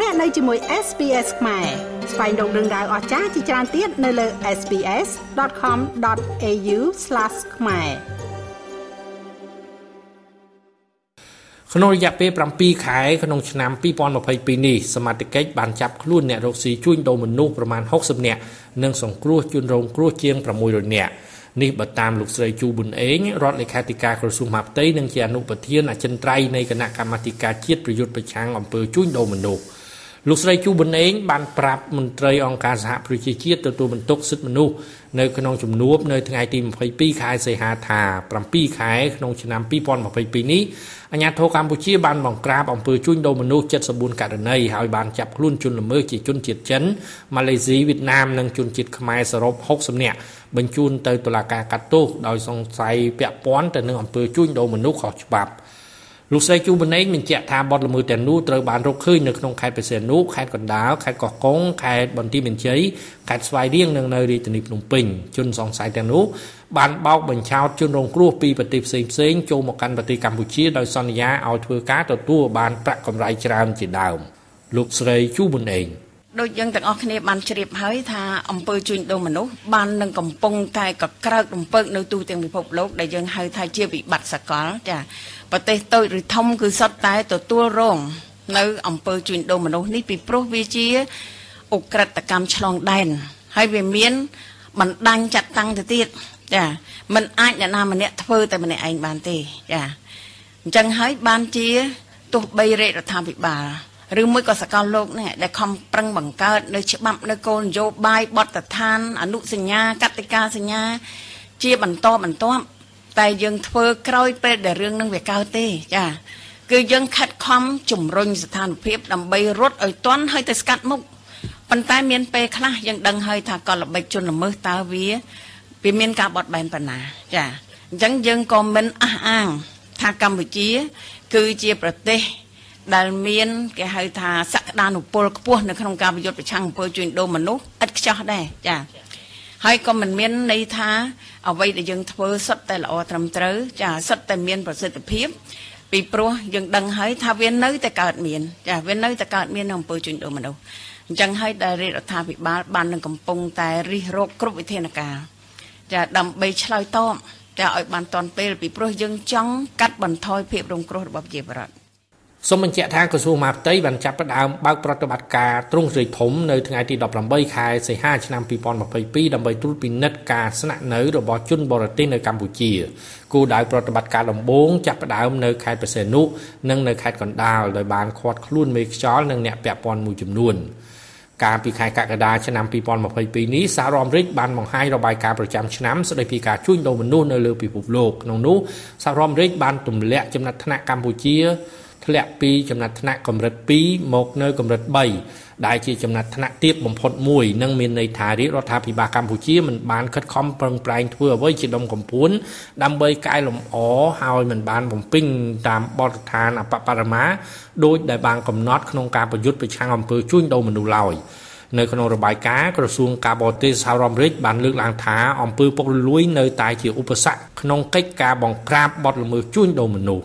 លោកអ្នកនៅជាមួយ SPS ខ្មែរស្វែងរកដឹងដៅអស្ចារ្យជាច្រើនទៀតនៅលើ SPS.com.au/ ខ្មែរក្នុងរយៈពេល7ខែក្នុងឆ្នាំ2022នេះសមាជិកបានចាប់ខ្លួនអ្នករកស៊ីជួញដូរមនុស្សប្រមាណ60នាក់និងសង្គ្រោះជនរងគ្រោះជាង600នាក់នេះបើតាមលោកស្រីជូប៊ុនអេងរដ្ឋលេខាធិការក្រសួងមហាផ្ទៃនិងជាអនុប្រធានអចិន្ត្រៃយ៍នៃគណៈកម្មាធិការជាតិប្រយុទ្ធប្រឆាំងអំពើជួញដូរមនុស្ស លោកស្រីជូប៊ុនអេងបានប្រាប់មន្ត្រីអង្គការសហប្រជាជាតិទទួលបន្ទុកសិទ្ធិមនុស្សនៅក្នុងជំនួបនៅថ្ងៃទី22ខែសីហាថា7ខែក្នុងឆ្នាំ2022នេះអាជ្ញាធរកម្ពុជាបានបង្ក្រាបអំពើជួញដូរមនុស្ស74ករណីហើយបានចាប់ខ្លួនជនល្មើសជាជនជាតិចិនម៉ាឡេស៊ីវៀតណាមនិងជនជាតិខ្មែរសរុប60នាក់បញ្ជូនទៅតុលាការកាត់ទោសដោយសង្ស័យពាក់ព័ន្ធទៅនឹងអំពើជួញដូរមនុស្សខុសច្បាប់ លោកស្រីជូបណេងបញ្ជាក់ថាបទល្មើសទាំងនោះត្រូវបានរកឃើញនៅក្នុងខេត្តបរសេនុខេត្តកណ្ដាលខេត្តកោះកុងខេត្តបន្ទាយមានជ័យខេត្តស្វាយរៀងនិងនៅរាជធានីភ្នំពេញជនសង្ស័យទាំងនោះបានបោកបញ្ឆោតជនរងគ្រោះពីប្រទេសផ្សេងផ្សេងចូលមកកាន់ប្រទេសកម្ពុជាដោយសន្យាឲ្យធ្វើការទទួលបានប្រាក់កម្រៃច្រើនជាដើមលោកស្រីជូបណេង ដូចយើងទាំងអស់គ្នាបានជ្រាបហើយថាអង្គើជួញដូរមនុស្សបាននឹងកំពុងតែកក្រើករំពើកនៅទូទាំងពិភពលោកដែលយើងហៅថាជាវិបត្តិសកលចាប្រទេសតូចឬធំគឺសុទ្ធតែទទួលរងនៅអង្គើជួញដូរមនុស្សនេះពីព្រោះវាជាអ ுக ្រិតកម្មឆ្លងដែនហើយវាមានបណ្ដាញចាត់តាំងទៅទៀតចាมันអាចអ្នកណាម្នាក់ធ្វើតែម្នាក់ឯងបានទេចាអញ្ចឹងហើយបានជាទោះបីរដ្ឋាភិបាល ឬមួយក៏សកលលោកនេះដែលខំប្រឹងបង្កើតនៅច្បាប់នៅគោលនយោបាយបទដ្ឋាន អនុសញ្ញាកតិកាសញ្ញា ជាបន្តបន្ទាប់តែយើងធ្វើក្រោយពេលដែលរឿងនឹងវាកើតទេចាគឺយើងខិតខំជំរុញស្ថានភាពដើម្បីរត់ឲ្យទាន់ហើយទៅស្កាត់មុខប៉ុន្តែមានពេលខ្លះយើងដឹងហើយថាកលល្បិចជនល្មើសតើវាវាមានការបត់បែនប៉ុណ្ណាចាអញ្ចឹងយើងក៏មិនអះអាងថាកម្ពុជា គឺជាប្រទេស ដែលមានគេហៅថាសក្តានុពលខ្ពស់នៅក្នុងការប្រយុទ្ធប្រឆាំងអំពើជួញដូរមនុស្សឥតខ្ចោះដែរចាហើយក៏មិនមានន័យថាអ្វីដែលយើងធ្វើសុទ្ធតែល្អត្រឹមត្រូវចាសុទ្ធតែមានប្រសិទ្ធភាពពីព្រោះយើងដឹងហើយថាវានៅតែកើតមានចាវានៅតែកើតមាននៅអំពើជួញដូរមនុស្សអញ្ចឹងហើយដែលរដ្ឋាភិបាលបាននឹងកំពុងតែរិះរោបគ្រប់វិធានការចាដើម្បីឆ្លើយតបចាឲ្យបានតាន់ពេលពីព្រោះយើងចង់កាត់បន្ថយភាពរងគ្រោះរបស់ប្រជាពលរដ្ឋ សូមបញ្ជាក់ថាក្រសួងមហាផ្ទៃបានចាប់ផ្ដើមបើកប្រតិបត្តិការទ្រង់ទ្រាយធំនៅថ្ងៃទី18ខែសីហាឆ្នាំ2022ដើម្បីត្រួតពិនិត្យការស្នាក់នៅរបស់ជនបរទេសនៅកម្ពុជាគោលដៅប្រតិបត្តិការដំបូងចាប់ផ្ដើមនៅខេត្តបរសេនុនិងនៅខេត្តកណ្ដាលដោយបានឃាត់ខ្លួនមេខ្យល់និងអ្នកពាក់ព័ន្ធមួយចំនួនកាលពីខែកក្កដាឆ្នាំ2022នេះសហរដ្ឋអាមេរិកបានបង្ហាញរបាយការណ៍ប្រចាំឆ្នាំស្តីពីការជួញដូរមនុស្សនៅលើពិភពលោកក្នុងនោះសហរដ្ឋអាមេរិកបានទម្លាក់ចំណាត់ថ្នាក់កម្ពុជា ធ្លាក់ពីចំណាត់ថ្នាក់កម្រិត2មកនៅកម្រិត3ដែលជាចំណាត់ថ្នាក់ទាបបំផុតមួយនិងមានន័យថារាជរដ្ឋាភិបាលកម្ពុជាមិនបានខិតខំប្រឹងប្រែងធ្វើអ្វីជាដុំកំភួនដើម្បីកែលម្អហើយមិនបានបំពេញតាមបទដ្ឋានអបបរមាដោយដែលបានកំណត់ក្នុងការប្រយុទ្ធប្រឆាំងអំពើជួញដូរមនុស្សឡើយនៅក្នុងរបាយការណ៍ក្រសួងការបរទេសសហរដ្ឋអាមេរិកបានលើកឡើងថាអំពើពុករលួយនៅតែជាឧបសគ្គក្នុងកិច្ចការបង្ក្រាបបទល្មើសជួញដូរមនុស្ស